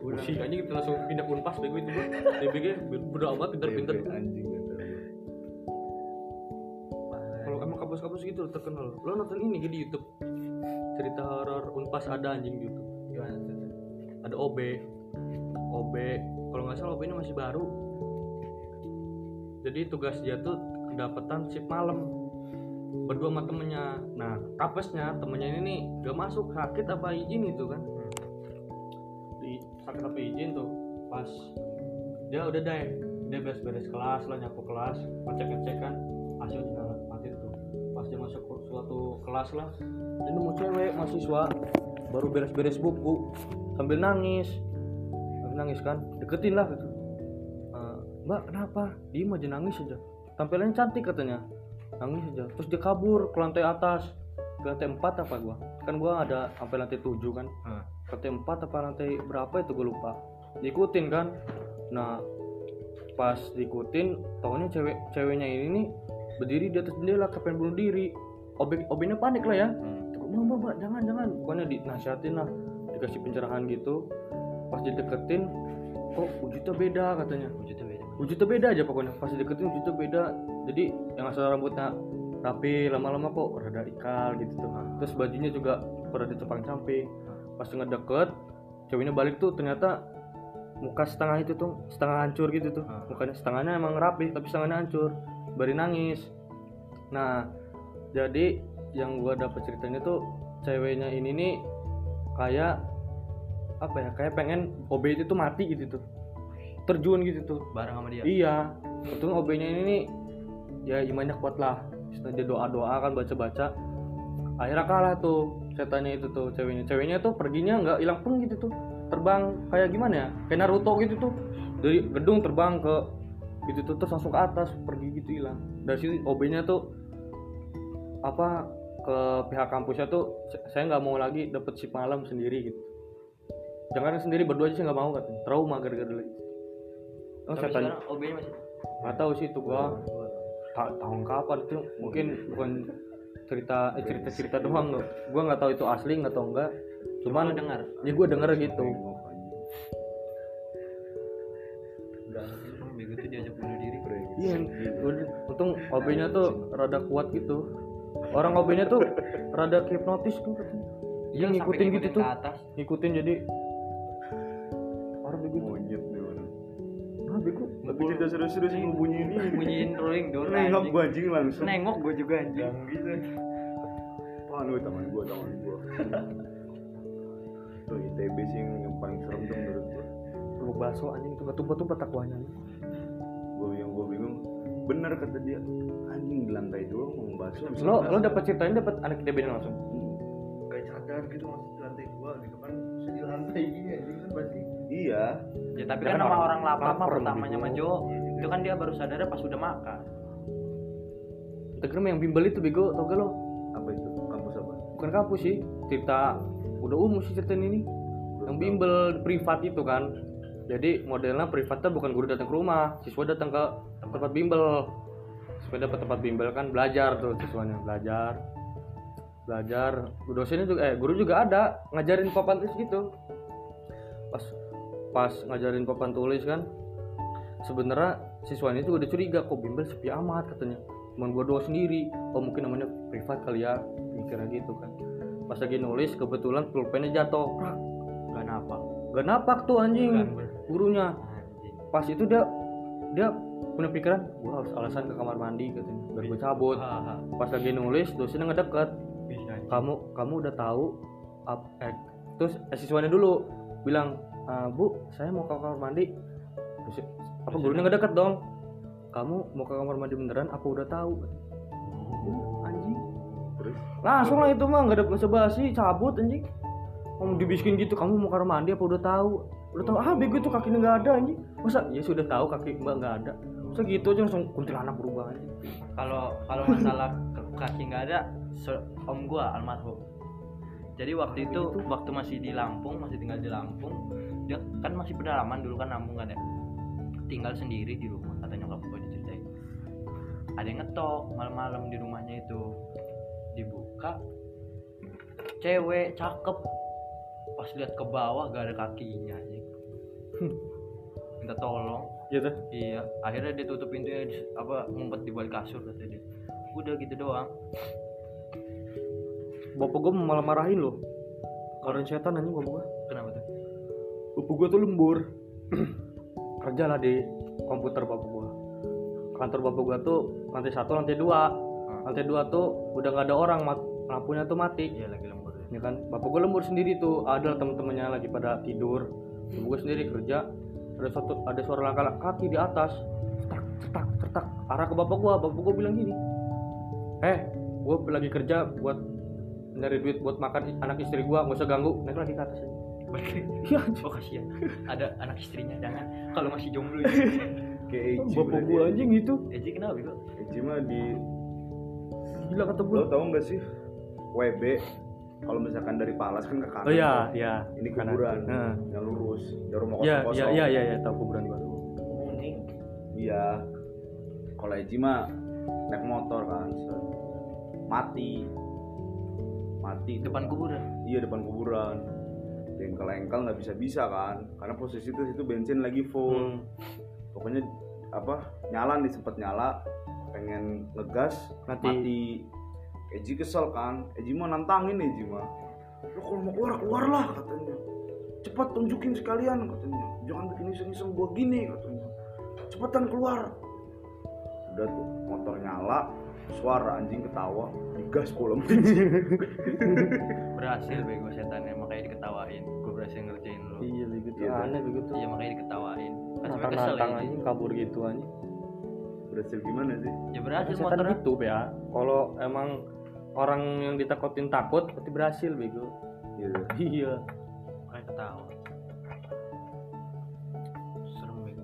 [SPEAKER 1] Udah sih anjing kita langsung pindah unpas bego itu gua. DBG udah amat pinter-pinter.
[SPEAKER 4] Anjing gitu
[SPEAKER 1] Kalau emang kampus-kampus gitu terkenal. Lo nonton ini gitu di YouTube. Cerita horor Unpas ada anjing di YouTube.
[SPEAKER 3] Gimana?
[SPEAKER 1] Ada OB. OB. Kalau nggak salah OB ini masih baru. Jadi tugas dia tuh kedapatan shift malam. Berdua sama temennya. Nah, kapesnya temennya ini nih gak masuk sakit apa izin itu kan. Di sakit apa izin tuh. Pas dia udah deh dia beres-beres kelas lah nyapu kelas ngecek-ngecek kan AC udah nyala mati tuh pas dia masuk suatu kelas lah dia nemu cewek mahasiswa baru beres-beres buku sambil nangis sambil nangis kan deketin lah gitu "Eh, mbak kenapa? Diem aja nangis aja. Tampilannya cantik katanya. Nangis aja. Terus dia kabur ke lantai atas. Ke lantai 4 apa gua? Kan gua ada sampai lantai 7 kan?
[SPEAKER 3] Hmm.
[SPEAKER 1] lantai 4 apa lantai berapa itu gue lupa. Diikutin kan? Nah pas diikutin tahunya cewek ceweknya ini nih berdiri di atas jendela kepengen bunuh diri. Obek obeknya panik lah ya. Mbak mbak mbak jangan jangan. Pokoknya dinasihatin lah. Dikasih pencerahan gitu. Pas dideketin kok wujudnya beda? katanya.
[SPEAKER 3] Wujudnya.
[SPEAKER 1] Wujudnya beda aja pokoknya. Pas dideketin wujudnya beda. Jadi yang asal rambutnya rapi lama-lama kok rada ikal gitu tuh. Terus bajunya juga pada ditepang camping pas ngedeket ceweknya balik tuh ternyata muka setengah itu tuh setengah hancur gitu tuh. Mukanya setengahnya emang rapi tapi setengahnya hancur. Bari nangis. Nah jadi yang gua dapet ceritanya tuh ceweknya ini nih kayak apa ya kayak pengen OB itu tuh mati gitu tuh terjun gitu tuh
[SPEAKER 3] Bareng sama dia.
[SPEAKER 1] Iya, betul OB-nya ini nih ya imannya kuat lah. Setelah dia doa-doa kan baca-baca. Akhirnya kalah tuh setannya itu tuh ceweknya. Ceweknya tuh perginya nggak hilang pun gitu tuh. Terbang kayak gimana ya? Kayak Naruto gitu tuh. Dari gedung terbang ke gitu tuh terus langsung ke atas pergi gitu hilang. Dari situ OB-nya tuh apa ke pihak kampusnya tuh "S- saya nggak mau lagi dapet shift malam sendiri gitu. Jangan sendiri berdua aja saya nggak mau katanya. Trauma gara-gara lagi. Oh,
[SPEAKER 3] Tapi
[SPEAKER 1] setan.
[SPEAKER 3] sekarang masih.
[SPEAKER 1] nggak tahu sih itu gua ta- tahun kapan itu mungkin bukan cerita eh, cerita cerita doang loh gua nggak tahu itu asli nggak tahu enggak cuman
[SPEAKER 3] Lu dengar?
[SPEAKER 1] ya gua denger gitu.
[SPEAKER 3] Emang bego tuh diajak bunuh diri.
[SPEAKER 1] iya gua- untung OB-nya tuh rada kuat gitu. Orang OB-nya tuh rada hipnotis tuh. Dia
[SPEAKER 3] Sampai
[SPEAKER 1] ngikutin gitu tuh. ngikutin jadi
[SPEAKER 4] kita serius-serius ngebunyiin ini.
[SPEAKER 3] Bunyiin rolling door.
[SPEAKER 4] nengok
[SPEAKER 3] anjing.
[SPEAKER 4] gua anjing langsung.
[SPEAKER 3] Nengok gue juga anjing.
[SPEAKER 4] gitu. Wah lu tangan gua tangan gua. Tuh ITB sih yang, yang paling serem tuh menurut gua.
[SPEAKER 1] Lu bakso anjing tuh ketumpet-tumpet takwanya.
[SPEAKER 4] Gua yang gua bingung bener kata dia anjing di lantai dua mau bakso. Bisa
[SPEAKER 1] lo lo dapat ceritain dapat anak ITB langsung?
[SPEAKER 5] Kayak cadar gitu di lantai dua gitu kan. Di lantai gini aja kan pasti.
[SPEAKER 4] Iya.
[SPEAKER 3] Ya tapi kan nama
[SPEAKER 1] orang
[SPEAKER 3] orang lapar mah
[SPEAKER 1] lapar
[SPEAKER 3] pertamanya mah Jo itu kan dia baru sadar pas udah makan.
[SPEAKER 1] Tegram yang bimbel itu bego. Tau gak lo?
[SPEAKER 4] Apa itu? Kampus apa?
[SPEAKER 1] Bukan kampus sih. Cerita udah umum sih cerita ini. Yang bimbel privat itu kan. Jadi modelnya privatnya bukan guru datang ke rumah. Siswa datang ke tempat bimbel. Siswa dapat tempat bimbel kan belajar tuh siswanya. Belajar. Belajar. Dosennya juga eh guru juga ada. Ngajarin papan tulis gitu. Pas pas ngajarin papan tulis kan sebenarnya siswanya itu udah curiga kok bimbel sepi amat katanya. Cuman gua doang sendiri oh mungkin namanya privat kali ya mikirnya gitu kan. Pas lagi nulis kebetulan pulpennya jatuh. Prak.
[SPEAKER 3] gak napa.
[SPEAKER 1] gak napak tuh anjing gurunya. Pas itu dia dia punya pikiran gua harus alasan ke kamar mandi katanya biar gue cabut.
[SPEAKER 3] Haha.
[SPEAKER 1] pas lagi nulis dosennya ngedeket
[SPEAKER 3] bisa
[SPEAKER 1] kamu kamu udah tahu ap, eh, terus eh, siswanya dulu bilang "Ah, bu saya mau ke kamar mandi. Terus apa gurunya nggak deket dong? Kamu mau ke kamar mandi beneran apa udah tahu. Oh, anjing.
[SPEAKER 4] Terus?
[SPEAKER 1] Langsung lah itu mah nggak ada basa basi cabut anjing. Mau dibisikin gitu kamu mau ke kamar mandi apa udah tahu? Udah tahu ah bego itu kakinya nggak ada anjing. Masa? Ya sudah tahu kaki mbak nggak ada. Masa gitu aja langsung kuntilanak berubah anjing.
[SPEAKER 3] Kalau kalau masalah kaki nggak ada om gua almarhum. Jadi waktu itu waktu masih di Lampung masih tinggal di Lampung dia kan masih pedalaman dulu kan Lampung kan ya tinggal sendiri di rumah kata nyokap gua diceritain. Ada yang ngetok malam-malam di rumahnya itu. Dibuka cewek cakep. Pas lihat ke bawah gak ada kakinya anjing. Minta tolong.
[SPEAKER 1] Gitu
[SPEAKER 3] Iya, akhirnya dia tutup pintunya apa ngumpet di balik kasur kata dia. Udah gitu doang.
[SPEAKER 1] bapak gue malah marahin loh. Kalau setan anjing bapak gue
[SPEAKER 3] Kenapa tuh?
[SPEAKER 1] bapak gue tuh lembur kerja lah di komputer bapak gue kantor bapak gue tuh lantai satu lantai dua. Lantai dua tuh udah nggak ada orang mat- lampunya tuh mati.
[SPEAKER 3] Iya lagi lembur. ya.
[SPEAKER 1] ya kan bapak gue lembur sendiri tuh. Ada temen-temennya lagi pada tidur. Bapak gue sendiri kerja ada satu ada suara langkah kaki di atas. Cetak cetak cetak. Arah ke bapak gue bapak gue bilang gini eh gue lagi kerja buat nyari duit buat makan anak istri gue nggak usah ganggu. Naik lagi ke atas iya
[SPEAKER 3] Oh kasihan. Ada anak istrinya jangan. Kalau masih jomblo ya.
[SPEAKER 4] kayak Eji
[SPEAKER 1] bapak
[SPEAKER 4] berarti
[SPEAKER 1] gue
[SPEAKER 4] ya.
[SPEAKER 1] anjing gitu
[SPEAKER 3] Eji kenapa kok?
[SPEAKER 4] Eji mah di
[SPEAKER 1] gila kata gue
[SPEAKER 4] lo tau nggak sih WB kalau misalkan dari Palas kan ke kanan
[SPEAKER 1] oh iya iya
[SPEAKER 4] ini kuburan
[SPEAKER 1] Nah.
[SPEAKER 4] yang lurus dari rumah
[SPEAKER 1] iya
[SPEAKER 4] kosong
[SPEAKER 1] iya
[SPEAKER 4] kosong
[SPEAKER 1] iya iya iya tahu kuburan gue
[SPEAKER 3] Kuning.
[SPEAKER 4] iya kalau Eji mah naik motor kan mati mati
[SPEAKER 3] Depan kuburan.
[SPEAKER 4] iya depan kuburan engkel-engkel nggak bisa bisa kan karena posisi itu itu bensin lagi full.
[SPEAKER 1] Hmm.
[SPEAKER 4] pokoknya apa nyala nih sempet nyala pengen ngegas
[SPEAKER 1] Mati.
[SPEAKER 4] mati, Eji kesel kan Eji mau nantangin Eji mah. Lo kalau mau keluar keluarlah katanya. Cepat tunjukin sekalian katanya. Jangan bikin iseng-iseng gua gini katanya. Cepetan keluar. Udah tuh motor nyala suara anjing ketawa digas pulang
[SPEAKER 3] Berhasil bego setannya makanya diketawain. Gue berhasil ngerjain lo.
[SPEAKER 1] iya begitu
[SPEAKER 4] Iya, kan?
[SPEAKER 1] aneh begitu
[SPEAKER 3] Iya makanya diketawain. Kan sampai kesel ya.
[SPEAKER 1] anjing kabur gitu anjing
[SPEAKER 4] berhasil gimana sih
[SPEAKER 3] Ya berhasil
[SPEAKER 1] setan
[SPEAKER 3] motornya.
[SPEAKER 1] gitu ya kalau emang orang yang ditakutin takut berarti berhasil bego
[SPEAKER 4] Iya.
[SPEAKER 1] iya
[SPEAKER 3] Makanya ketawa. Serem begitu.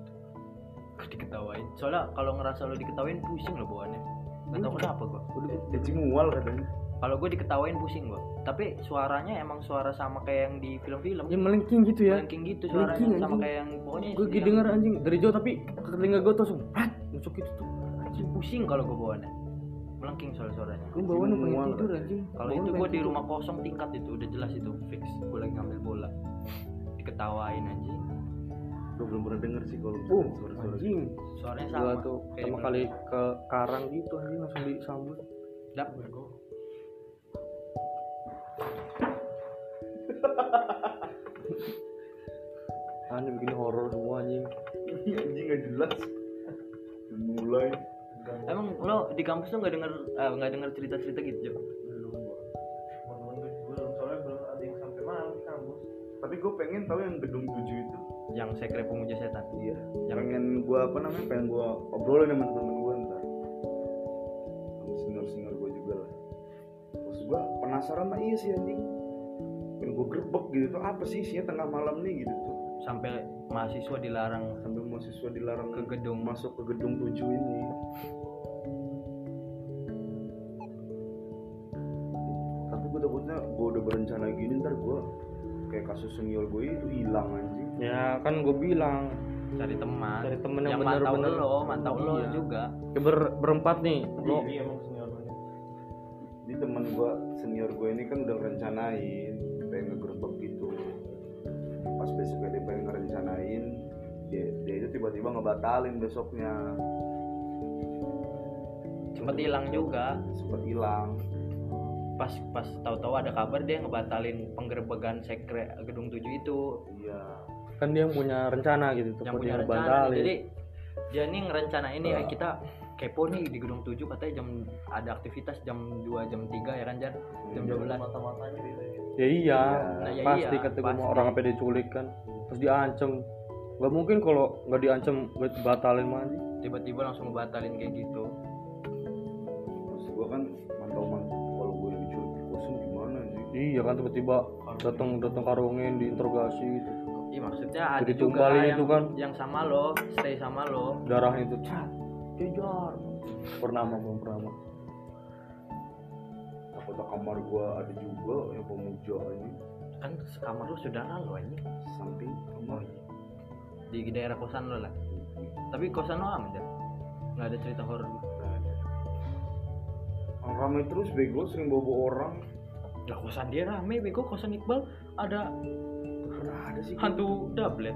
[SPEAKER 3] Diketawain. Soalnya kalau ngerasa lo diketawain pusing lo bawaannya. Gak tau kenapa gua.
[SPEAKER 1] udah
[SPEAKER 4] Eji mual katanya
[SPEAKER 3] Kalau gue diketawain pusing gua. Tapi suaranya emang suara sama kayak yang di film-film.
[SPEAKER 1] ya melengking gitu ya
[SPEAKER 3] Melengking gitu suaranya
[SPEAKER 1] Melengking,
[SPEAKER 3] sama
[SPEAKER 1] anjing.
[SPEAKER 3] kayak yang pokoknya
[SPEAKER 1] gue
[SPEAKER 3] yang-
[SPEAKER 1] denger anjing dari jauh tapi ke telinga gue tuh langsung masuk gitu tuh
[SPEAKER 3] anjing pusing kalau gue bawaannya. Melengking soal suaranya.
[SPEAKER 1] gue bawaan pengen tidur anjing
[SPEAKER 3] Kalau itu gue di rumah kosong tingkat itu udah jelas itu fix. Gue lagi ngambil bola. Diketawain anjing.
[SPEAKER 4] Gue belum pernah denger sih kalau
[SPEAKER 1] uh
[SPEAKER 4] suara-suara
[SPEAKER 1] anjing.
[SPEAKER 3] Suaranya
[SPEAKER 1] gue
[SPEAKER 3] sama.
[SPEAKER 1] tuh
[SPEAKER 3] kayak
[SPEAKER 1] pertama kali ke karang gitu anjing langsung disambut.
[SPEAKER 3] Dap, bego.
[SPEAKER 1] aneh begini horor semua anjing.
[SPEAKER 4] Iya, anjing nggak jelas. Mulai.
[SPEAKER 3] Emang lo di kampus tuh nggak denger eh, nggak denger cerita-cerita gitu Jo?
[SPEAKER 2] soalnya belum ada yang sampai malam di kampus.
[SPEAKER 4] Tapi gue pengen tahu yang gedung tujuh itu
[SPEAKER 3] Yang sekre pemuja setan.
[SPEAKER 4] iya.
[SPEAKER 3] Yang
[SPEAKER 4] pengen gue apa namanya pengen gue obrolin sama temen gue ntar. Sama senior senior gue juga lah. Terus gue penasaran mah iya sih anjing. Pengen gue gerbek gitu tuh apa sih isinya tengah malam nih gitu. Tuh
[SPEAKER 3] sampai mahasiswa dilarang.
[SPEAKER 4] Sampai mahasiswa dilarang
[SPEAKER 3] ke gedung.
[SPEAKER 4] masuk ke gedung 7 ini. Tapi gue takutnya gue udah berencana gini ntar gue kayak kasus senior gue itu hilang anjing
[SPEAKER 1] ya kan gue bilang
[SPEAKER 3] cari teman
[SPEAKER 1] cari temen yang,
[SPEAKER 3] yang mantau
[SPEAKER 1] bener-bener
[SPEAKER 3] lo mantau lo
[SPEAKER 1] Iya.
[SPEAKER 3] juga
[SPEAKER 1] Ya, ber- berempat nih lo
[SPEAKER 5] Ini emang seniornya.
[SPEAKER 4] Jadi teman gue senior gue ini kan udah ngerencanain pengen ngegerbek gitu. Pas besoknya dia pengen ngerencanain, dia, dia itu tiba-tiba ngebatalin besoknya.
[SPEAKER 3] cepet hilang juga
[SPEAKER 4] Sempet hilang.
[SPEAKER 3] Pas pas tahu-tahu ada kabar dia ngebatalin penggerbegan sekre gedung 7 itu.
[SPEAKER 4] Iya.
[SPEAKER 1] kan dia yang punya rencana gitu tuh
[SPEAKER 3] yang punya
[SPEAKER 1] dia
[SPEAKER 3] rencana. jadi dia nih ngerencana ini eh, kita kepo nih di gedung 7 katanya jam ada aktivitas jam 2 jam 3 ya kan Jan jam 12
[SPEAKER 5] Mata-matanya gitu.
[SPEAKER 1] ya. Iya
[SPEAKER 3] Nah, ya
[SPEAKER 1] pasti
[SPEAKER 3] iya,
[SPEAKER 1] gue
[SPEAKER 3] pasti.
[SPEAKER 1] mau orang apa diculik kan. Terus diancem nggak mungkin kalau nggak diancem gue batalin mah
[SPEAKER 3] tiba-tiba langsung ngebatalin kayak gitu.
[SPEAKER 4] Terus gue kan
[SPEAKER 1] iya kan tiba-tiba datang datang karungin diinterogasi gitu
[SPEAKER 3] Iya maksudnya ada
[SPEAKER 1] Jadi
[SPEAKER 3] juga yang,
[SPEAKER 1] itu kan.
[SPEAKER 3] yang sama lo, stay sama lo.
[SPEAKER 1] darahnya itu cat kejar pernah mah belum pernah mah
[SPEAKER 4] Takutnya kamar gue ada juga yang pemuja ini
[SPEAKER 3] Kan kamar lo saudara lo ini
[SPEAKER 4] samping kamar.
[SPEAKER 3] di daerah kosan lo lah. Tapi kosan lo aman? Nggak ada cerita horor.
[SPEAKER 4] Yang ramai terus bego sering bawa orang.
[SPEAKER 3] Lah kosan dia rame, bego kosan Iqbal ada
[SPEAKER 4] ada sih.
[SPEAKER 3] hantu doublet.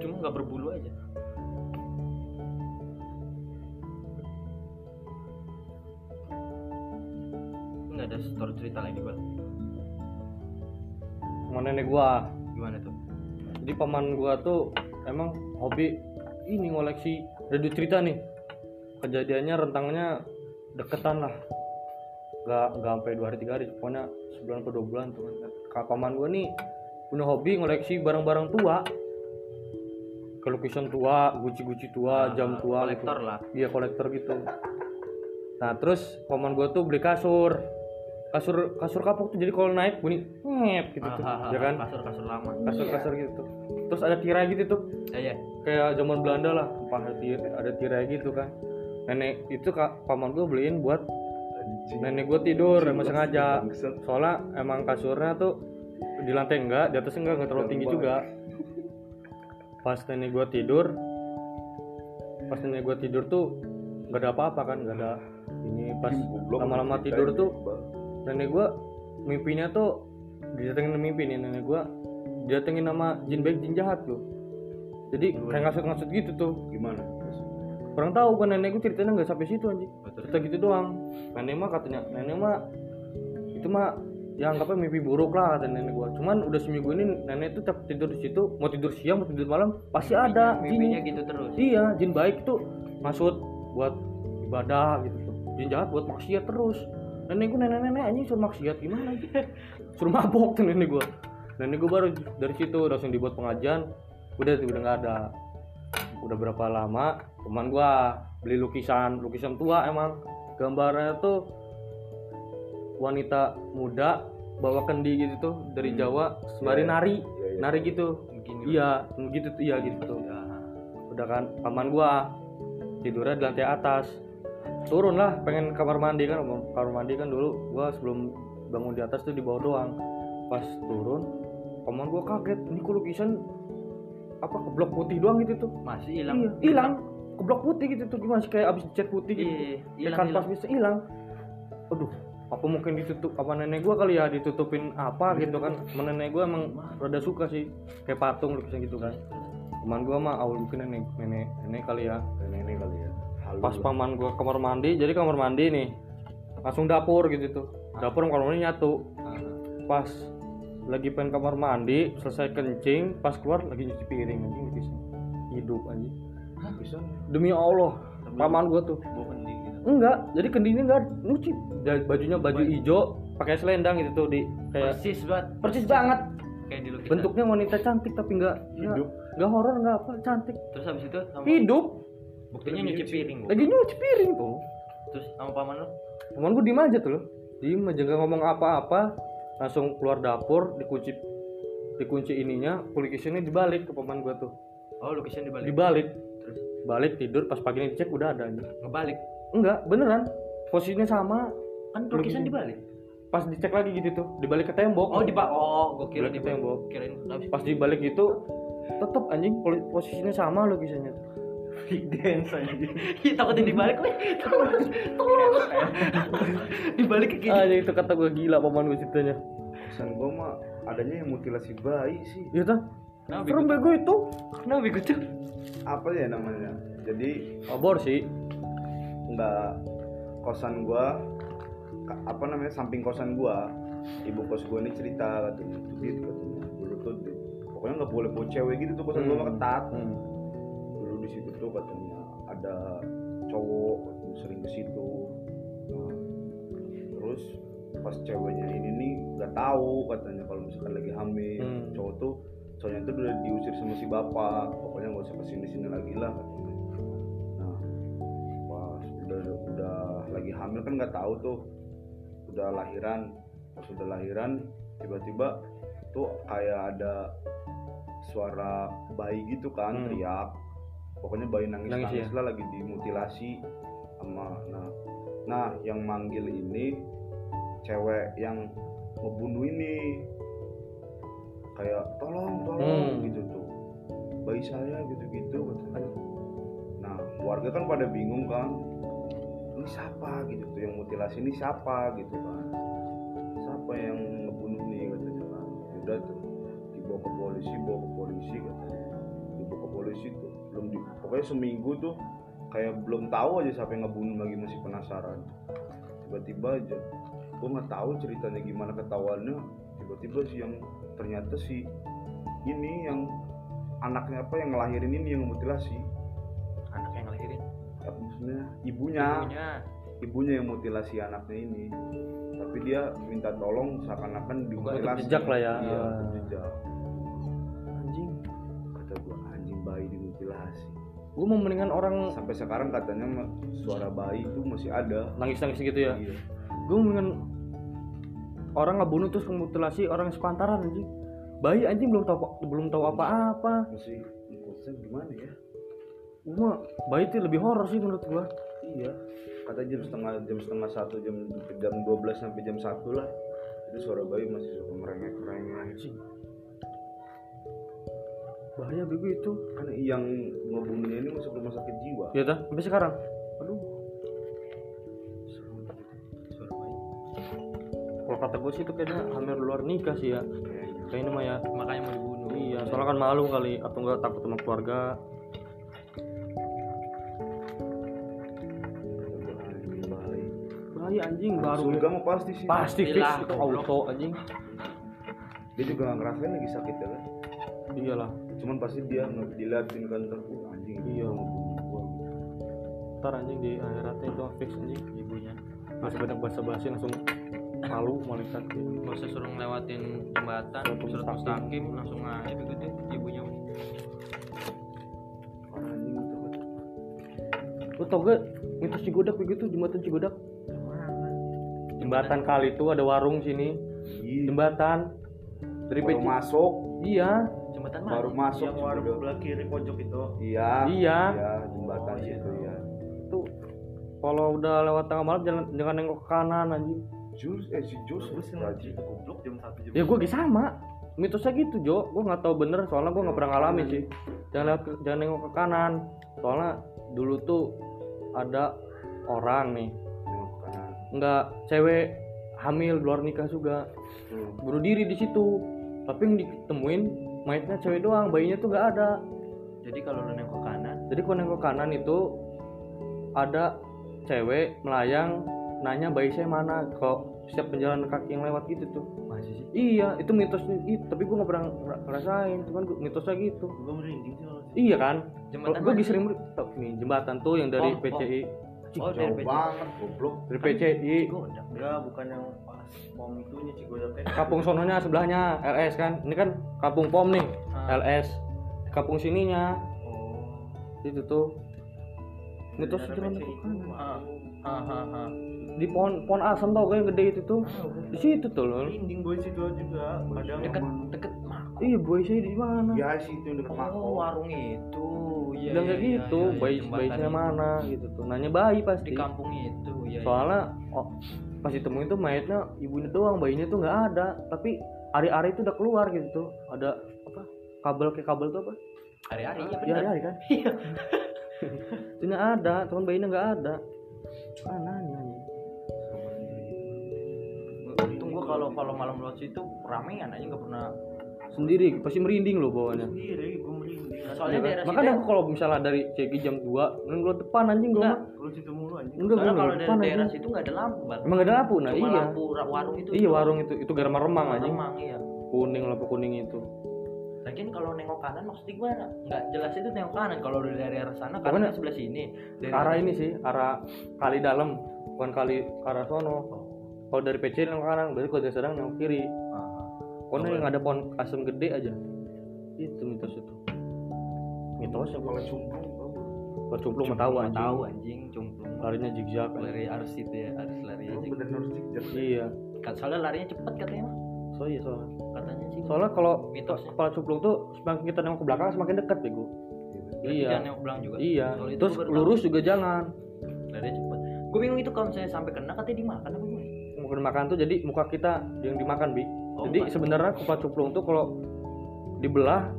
[SPEAKER 3] Cuma nggak berbulu aja. Nggak ada story cerita lagi bal.
[SPEAKER 1] sama nenek gua
[SPEAKER 3] Gimana tuh?
[SPEAKER 1] jadi paman gua tuh emang hobi ini ngoleksi radio cerita nih kejadiannya rentangnya deketan lah nggak nggak sampai dua hari tiga hari pokoknya sebulan atau dua bulan tuh kan paman gua nih punya hobi ngoleksi barang-barang tua ke lukisan tua guci-guci tua jam tua gitu.
[SPEAKER 3] kolektor lah.
[SPEAKER 1] iya kolektor gitu nah terus paman gua tuh beli kasur kasur kasur kapuk tuh jadi kalau naik bunyi ngep gitu tuh
[SPEAKER 3] Ah, ah, ah,
[SPEAKER 1] ya kan
[SPEAKER 3] Kasur kasur lama.
[SPEAKER 1] kasur kasur gitu terus ada tirai gitu tuh
[SPEAKER 3] Ya ya.
[SPEAKER 1] kayak zaman Belanda lah ada tirai, ada tirai gitu kan nenek itu kak paman gue beliin buat. Nenek gue tidur emang sengaja. soalnya emang kasurnya tuh di lantai enggak di atas enggak enggak terlalu tinggi juga. Pas nenek gue tidur pas nenek gue tidur tuh nggak ada apa-apa kan nggak ada ini. Pas lama-lama tidur tuh nenek gua mimpinya tuh didatengin mimpi nih nenek gua. Didatengin nama jin baik jin jahat loh jadi kayak ngasut-ngasut gitu tuh.
[SPEAKER 4] Gimana
[SPEAKER 1] kurang tahu kan nenek gua ceritanya nggak sampai situ anjing. Cerita gitu doang. Nenek mah katanya nenek mah itu mah ya anggapnya mimpi buruk lah kata nenek gua. Cuman udah seminggu ini nenek tuh tiap tidur di situ. Mau tidur siang mau tidur malam pasti ada
[SPEAKER 3] Mimpinya
[SPEAKER 1] jin
[SPEAKER 3] gitu terus.
[SPEAKER 1] iya jin baik tuh maksud buat ibadah gitu. Tuh jin jahat buat maksiat terus. Nenek gue nenek-nenek anjing suruh maksiat gimana? Suruh mabok tuh nenek gue nenek gue baru dari situ langsung dibuat pengajian. Udah udah nggak ada. Udah berapa lama teman gue beli lukisan lukisan tua emang. Gambarnya tuh wanita muda bawa kendi gitu tuh dari
[SPEAKER 4] Hmm.
[SPEAKER 1] Jawa sembari
[SPEAKER 4] Iya,
[SPEAKER 1] nari.
[SPEAKER 4] Iya, iya.
[SPEAKER 1] nari gitu.
[SPEAKER 3] Begini.
[SPEAKER 1] iya gitu tuh iya gitu tuh. Udah kan paman gua tidurnya di lantai atas. Turun lah pengen kamar mandi kan kamar mandi kan dulu. Gua sebelum bangun di atas tuh di bawah doang. Pas turun paman gua kaget ini kok lukisan apa ke blok putih doang gitu tuh?
[SPEAKER 3] Masih hilang.
[SPEAKER 1] iya hilang ke blok putih gitu tuh gimana sih? Kayak abis cat putih gitu.
[SPEAKER 3] Iya,
[SPEAKER 1] kanvas bisa hilang. Aduh apa mungkin ditutup apa nenek gua kali ya ditutupin apa gitu kan? Sama nenek gua emang rada suka sih kayak patung lukisan gitu kan. Paman gua mah awal mungkin nenek nenek nenek kali ya.
[SPEAKER 4] Nenek kali ya. Halu
[SPEAKER 1] pas paman gua kamar mandi jadi kamar mandi nih langsung dapur gitu tuh. Dapur sama kamar mandi nyatu. Pas lagi pengen kamar mandi selesai kencing pas keluar lagi nyuci piring anjing bisa hidup anjing
[SPEAKER 4] bisa.
[SPEAKER 1] Demi Allah paman gua tuh.
[SPEAKER 3] kendi gitu.
[SPEAKER 1] enggak jadi kendinya enggak. Nyuci bajunya baju hijau pakai selendang gitu tuh di. Kayak
[SPEAKER 3] Persis banget.
[SPEAKER 1] persis banget.
[SPEAKER 3] Kayak di lukisan.
[SPEAKER 1] bentuknya wanita cantik tapi enggak
[SPEAKER 4] Hidup.
[SPEAKER 1] enggak horor enggak apa cantik.
[SPEAKER 3] Terus habis itu sama
[SPEAKER 1] hidup.
[SPEAKER 3] Buktinya nyuci piring.
[SPEAKER 1] Lagi nyuci piring tuh.
[SPEAKER 3] Terus sama paman lo?
[SPEAKER 1] teman gue diem aja tuh loh. Diem aja nggak ngomong apa-apa. Langsung keluar dapur dikunci dikunci ininya aplikasinya dibalik ke paman gua tuh.
[SPEAKER 3] Oh location dibalik.
[SPEAKER 1] Dibalik balik tidur pas pagi ini dicek udah ada anjing
[SPEAKER 3] ngebalik?
[SPEAKER 1] Enggak beneran. Posisinya sama.
[SPEAKER 3] Kan location dibalik?
[SPEAKER 1] Pas dicek lagi gitu tuh dibalik ke tembok.
[SPEAKER 3] Oh di oh gua kira di
[SPEAKER 1] tembok.
[SPEAKER 3] kirain
[SPEAKER 1] pas dibalik gitu tetep anjing posisinya sama logisnya
[SPEAKER 2] big dance aja
[SPEAKER 3] Ih, takutnya dibalik weh. Tolong tolong dibalik ke
[SPEAKER 1] ah
[SPEAKER 3] gini
[SPEAKER 1] itu kata gue gila paman gue ceritanya.
[SPEAKER 4] Pesan gua mah adanya yang mutilasi bayi sih.
[SPEAKER 1] iya tah
[SPEAKER 3] kenapa
[SPEAKER 1] serem
[SPEAKER 3] bego
[SPEAKER 1] itu.
[SPEAKER 3] Kenapa bego tuh
[SPEAKER 4] Apa ya namanya? Jadi
[SPEAKER 1] aborsi
[SPEAKER 4] nggak kosan gua apa namanya samping kosan gua ibu kos gua ini cerita katanya gitu katanya dulu tuh di- pokoknya nggak boleh bawa cewek gitu tuh kosan gua mah ketat.
[SPEAKER 1] Hmm.
[SPEAKER 4] dulu di situ tuh katanya ada cowok sering ke situ. Nah, terus pas ceweknya ini nih nggak tahu katanya kalau misalkan lagi hamil
[SPEAKER 1] Hmm.
[SPEAKER 4] cowok tuh cowoknya tuh udah diusir sama si bapak. Pokoknya nggak usah ke sini sini lagi lah. Nah pas udah udah lagi hamil kan nggak tahu tuh. Udah lahiran pas udah lahiran tiba-tiba tuh kayak ada suara bayi gitu kan
[SPEAKER 1] Hmm.
[SPEAKER 4] teriak. Pokoknya bayi nangis
[SPEAKER 1] Nangis,
[SPEAKER 4] nangis
[SPEAKER 1] ya?
[SPEAKER 4] lah lagi dimutilasi sama nah nah yang manggil ini cewek yang ngebunuh ini kayak tolong tolong
[SPEAKER 1] Hmm.
[SPEAKER 4] gitu tuh. Bayi saya gitu gitu katanya. Nah warga kan pada bingung kan. Ini siapa? gitu tuh yang mutilasi ini siapa? gitu kan. Siapa yang ngebunuh nih? katanya kan. Udah tuh dibawa ke polisi bawa ke polisi katanya. Dibawa ke polisi tuh belum di pokoknya seminggu tuh kayak belum tahu aja siapa yang ngebunuh lagi masih penasaran. Tiba-tiba aja gue nggak tahu ceritanya gimana ketahuannya tiba-tiba sih yang ternyata si ini yang anaknya apa yang ngelahirin ini yang mutilasi.
[SPEAKER 3] Anak yang ngelahirin?
[SPEAKER 4] Apa maksudnya ibunya.
[SPEAKER 3] Punya
[SPEAKER 4] ibunya yang mutilasi anaknya ini. Tapi dia minta tolong seakan-akan dimutilasi.
[SPEAKER 1] jejak lah ya.
[SPEAKER 4] iya jejak
[SPEAKER 1] anjing.
[SPEAKER 4] Kata gua anjing bayi dimutilasi.
[SPEAKER 1] Gue mau mendingan orang
[SPEAKER 4] sampai sekarang katanya suara bayi itu masih ada.
[SPEAKER 1] Nangis nangis gitu ya?
[SPEAKER 4] Iya.
[SPEAKER 1] Gue mendingan orang ngebunuh terus mutilasi orang sepantaran anjing. Bayi anjing belum tahu belum tahu apa-apa
[SPEAKER 4] masih konsep gimana ya?
[SPEAKER 1] Gue mah bayi itu lebih horor sih menurut gue
[SPEAKER 4] iya. Kata jam setengah jam setengah satu jam jam 12 sampai jam satu lah. Itu suara bayi masih suka merengek merengek
[SPEAKER 1] anjing. Bahaya bego itu.
[SPEAKER 4] Kan yang ngebunuhnya ini masuk rumah sakit jiwa.
[SPEAKER 1] Ya dah. Sampai sekarang.
[SPEAKER 4] Aduh
[SPEAKER 1] kata gue sih itu kayaknya hamil luar nikah sih ya.
[SPEAKER 4] Kayaknya
[SPEAKER 1] mah ya.
[SPEAKER 3] Makanya mau dibunuh.
[SPEAKER 1] Iya soalnya kan malu kali atau enggak takut sama keluarga. Bahaya anjing baru
[SPEAKER 4] surga mah pasti sih.
[SPEAKER 1] Pasti fix itu auto anjing.
[SPEAKER 4] Dia juga nggak ngerasain lagi sakit ya kan?
[SPEAKER 1] Iyalah.
[SPEAKER 4] Cuman pasti dia nge- diliatin kan ntar "Wah, anjing
[SPEAKER 1] Iya.
[SPEAKER 4] gua ngebunuh gua."
[SPEAKER 1] ntar anjing di akhiratnya itu fix anjing.
[SPEAKER 3] Ibunya.
[SPEAKER 1] Masih banyak bahasa basi langsung malu malaikat
[SPEAKER 3] usah suruh ngelewatin jembatan
[SPEAKER 1] Surat
[SPEAKER 3] surat
[SPEAKER 1] mustaqim.
[SPEAKER 3] langsung aja gitu deh ibunya
[SPEAKER 4] anjing itu
[SPEAKER 1] lu tau gak mitos Cigodak begitu jembatan Cigodak? Jembatan kali itu ada warung sini.
[SPEAKER 4] Ih,
[SPEAKER 1] jembatan. Dari
[SPEAKER 4] baru masuk.
[SPEAKER 1] Iya.
[SPEAKER 3] Jembatan
[SPEAKER 4] baru
[SPEAKER 3] mana
[SPEAKER 4] masuk
[SPEAKER 5] yang warung sebelah kiri pojok itu.
[SPEAKER 4] Iya.
[SPEAKER 1] Iya.
[SPEAKER 4] iya jembatan
[SPEAKER 5] Oh, iya.
[SPEAKER 4] situ ya
[SPEAKER 1] tuh kalau udah lewat tengah malam jangan jangan nengok ke kanan anjing
[SPEAKER 4] jus eh si jus
[SPEAKER 5] terus yang
[SPEAKER 4] rajin
[SPEAKER 5] itu goblok jam satu jam
[SPEAKER 1] ya gue sama. Mitosnya gitu Jo. Gue nggak tahu bener soalnya gue nggak pernah ngalamin sih. Jangan ke- jangan nengok ke kanan. Soalnya dulu tuh ada orang nih.
[SPEAKER 4] Nengok ke kanan.
[SPEAKER 1] Nggak cewek hamil luar nikah juga.
[SPEAKER 4] Hmm.
[SPEAKER 1] bunuh diri di situ. Tapi yang ditemuin mayatnya cewek doang bayinya tuh nggak ada.
[SPEAKER 3] Jadi kalau lu nengok ke kanan?
[SPEAKER 1] Jadi kalau nengok ke kanan itu ada cewek melayang nanya bayi saya mana kok setiap penjalanan kaki yang lewat gitu tuh.
[SPEAKER 3] Masih sih.
[SPEAKER 1] Iya itu mitosnya itu tapi gue nggak pernah ngera- ngerasain cuman gua- mitosnya gitu.
[SPEAKER 5] Gue merinding sih
[SPEAKER 1] iya kan?
[SPEAKER 3] Jembatan
[SPEAKER 1] gue lagi sering nih jembatan tuh yang dari
[SPEAKER 3] Oh, oh.
[SPEAKER 1] PCI
[SPEAKER 3] oh dari
[SPEAKER 4] jauh
[SPEAKER 3] PC
[SPEAKER 4] banget goblok.
[SPEAKER 1] Dari PCI
[SPEAKER 5] enggak bukan yang pas pom itunya Cigodak
[SPEAKER 1] kampung sononya sebelahnya LS kan? Ini kan kampung pom nih
[SPEAKER 3] Ah.
[SPEAKER 1] LS kampung sininya.
[SPEAKER 5] Oh.
[SPEAKER 1] Itu tuh jangan
[SPEAKER 5] PC.
[SPEAKER 1] ke kanan.
[SPEAKER 3] ah ah ah ah.
[SPEAKER 1] Di pohon pohon asam tau kan yang gede itu tuh. Di situ tuh loh
[SPEAKER 5] merinding gue situ juga kadang
[SPEAKER 3] deket deket Mako
[SPEAKER 1] iya boy saya di mana?
[SPEAKER 4] Ya sih itu yang dekat
[SPEAKER 3] oh
[SPEAKER 4] Mako
[SPEAKER 3] warung itu. Iya
[SPEAKER 1] bilang
[SPEAKER 3] iya,
[SPEAKER 1] kayak
[SPEAKER 3] iya,
[SPEAKER 1] gitu
[SPEAKER 3] iya, iya,
[SPEAKER 1] bayinya
[SPEAKER 3] itu.
[SPEAKER 1] mana gitu tuh. Nanya bayi pasti.
[SPEAKER 3] Di kampung itu iya
[SPEAKER 1] soalnya oh, pas ditemuin tuh mayatnya ibunya doang bayinya tuh nggak ada. Tapi ari-ari itu udah keluar gitu tuh. Ada apa? Kabel kayak kabel tuh apa?
[SPEAKER 3] Hari-hari iya
[SPEAKER 1] ya ari-ari kan Itu nggak ada cuman bayinya nggak ada. Mana nanya
[SPEAKER 3] untung gua kalau kalau malam lewat situ ramean aja nggak pernah.
[SPEAKER 1] Sendiri pasti merinding loh bawahnya
[SPEAKER 5] sendiri gue merinding.
[SPEAKER 3] Soalnya daerah situ
[SPEAKER 1] makanya
[SPEAKER 3] ya-
[SPEAKER 1] aku kalau misalnya dari Ceki jam 2 neng depan anjing gua
[SPEAKER 5] lu situ mulu anjing.
[SPEAKER 1] Enggak gua
[SPEAKER 3] kalau
[SPEAKER 1] nggak
[SPEAKER 3] dari daerah situ nggak ada lampu Bang.
[SPEAKER 1] emang gak ada lampu? Nah
[SPEAKER 3] cuma
[SPEAKER 1] iya.
[SPEAKER 3] lampu warung itu
[SPEAKER 1] iya warung itu. Itu gara remang anjing.
[SPEAKER 3] remang iya.
[SPEAKER 1] Kuning lampu kuning itu
[SPEAKER 3] Lagian kalau nengok kanan maksudnya gue nggak jelas itu nengok kanan. Kalau dari arah sana kanan sebelah sini. Dari
[SPEAKER 1] arah ini sih arah kali dalam bukan kali ke arah sono. Kalau dari PC yang kanan berarti kalau dari sedang yang kiri. Pokoknya yang ada pohon asem gede aja. Itu mitos itu. Mitos yang
[SPEAKER 4] kepala cumplung
[SPEAKER 1] kalau cumplung mah tahu anjing.
[SPEAKER 3] tahu anjing. Cumplung.
[SPEAKER 1] Larinya zigzag.
[SPEAKER 3] Lari arus itu ya arus lari
[SPEAKER 4] bener harus dikejar
[SPEAKER 1] iya.
[SPEAKER 3] Kan soalnya larinya cepet katanya mah
[SPEAKER 1] so iya soalnya.
[SPEAKER 3] Katanya sih
[SPEAKER 1] soalnya kalau
[SPEAKER 3] Mitosnya.
[SPEAKER 1] kepala cumplung tuh semakin kita nengok ke belakang semakin dekat bego.
[SPEAKER 3] Berarti
[SPEAKER 1] iya.
[SPEAKER 3] jangan nengok belakang juga.
[SPEAKER 1] Iya.
[SPEAKER 3] Itu
[SPEAKER 1] terus lurus juga jangan
[SPEAKER 3] larinya cepet. Gue bingung itu kalau misalnya sampai kena katanya dimakan apa gimana?
[SPEAKER 1] Mau makan tuh jadi muka kita yang dimakan bi.
[SPEAKER 3] Oh,
[SPEAKER 1] jadi
[SPEAKER 3] bukan.
[SPEAKER 1] sebenarnya kepala cumplung tuh kalau dibelah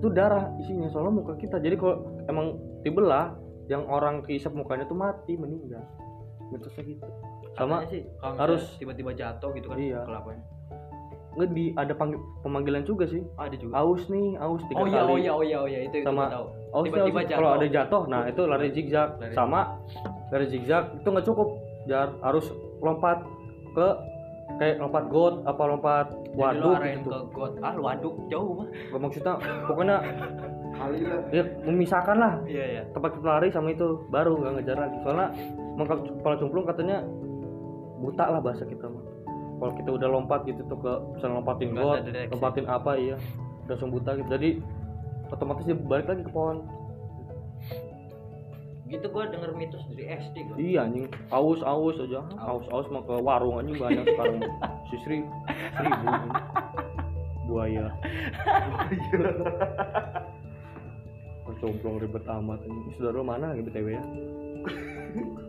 [SPEAKER 1] itu darah isinya. Soalnya muka kita. Jadi kalau emang dibelah yang orang keisap mukanya tuh mati meninggal. Mitosnya gitu. Sama
[SPEAKER 3] Katanya sih kalau
[SPEAKER 1] harus
[SPEAKER 3] tiba-tiba jatuh gitu kan
[SPEAKER 1] Iya.
[SPEAKER 3] kelapanya
[SPEAKER 1] nggak di ada panggil, pemanggilan juga sih.
[SPEAKER 3] Ada juga.
[SPEAKER 1] Aus nih aus tiga
[SPEAKER 3] oh iya
[SPEAKER 1] kali.
[SPEAKER 3] oh iya oh iya oh iya itu itu
[SPEAKER 1] Sama-
[SPEAKER 3] tahu.
[SPEAKER 1] aus
[SPEAKER 3] tiba-tiba
[SPEAKER 1] aus. kalau
[SPEAKER 3] jatuh.
[SPEAKER 1] ada jatuh nah itu lari zigzag.
[SPEAKER 3] Lari.
[SPEAKER 1] sama lari zigzag itu nggak cukup. Jar harus lompat ke kayak lompat got apa lompat
[SPEAKER 3] Jadi
[SPEAKER 1] waduk
[SPEAKER 3] arahin
[SPEAKER 1] gitu.
[SPEAKER 3] ke got. Ah waduk jauh mah.
[SPEAKER 1] Gak maksudnya pokoknya
[SPEAKER 4] kali lah.
[SPEAKER 1] ya memisahkan lah.
[SPEAKER 3] Iya iya.
[SPEAKER 1] Tempat kita lari sama itu baru nggak ngejar. Lagi soalnya mengkap kepala cumplung katanya buta lah bahasa kita mah kalau kita udah lompat gitu tuh ke misalnya lompatin got lompatin apa iya. Udah langsung buta gitu. Jadi otomatis dia balik lagi ke pohon.
[SPEAKER 3] Gitu gua denger mitos dari SD gua.
[SPEAKER 1] Iya anjing. Aus aus aja. Aus aus mau ke warung anjing banyak sekarang. Si Sri seribu. Buaya. Cumplung ribet amat. Anjing. Saudara mana BTW ya?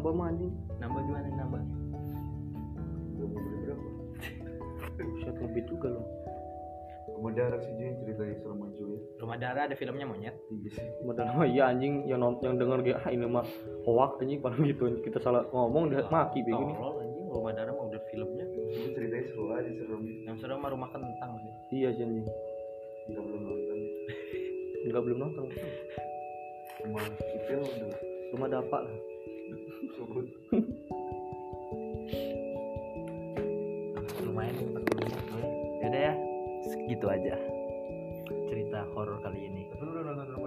[SPEAKER 1] nambah mah anjing.
[SPEAKER 3] nambah gimana nambah
[SPEAKER 1] Buset lebih juga loh.
[SPEAKER 4] kemudian sih Ji cerita Isra Maju ya
[SPEAKER 3] rumah darah ada filmnya monyet
[SPEAKER 4] iya sih
[SPEAKER 1] Modal mah iya anjing yang nont yang denger dia ah ini mah hoak anjing paling gitu kita salah ngomong dia maki begini.
[SPEAKER 3] anjing rumah darah mau udah filmnya
[SPEAKER 4] itu ceritanya seru aja serem
[SPEAKER 3] yang serem mah rumah kentang sih
[SPEAKER 1] Iya sih anjing.
[SPEAKER 4] kita belum nonton
[SPEAKER 1] Enggak belum nonton.
[SPEAKER 4] cuma itu udah
[SPEAKER 1] Rumah dapak lah.
[SPEAKER 4] Sebut
[SPEAKER 3] lumayan nih 40 menit yaudah ya segitu aja cerita horor kali ini.
[SPEAKER 4] Tapi lu udah nonton
[SPEAKER 3] belum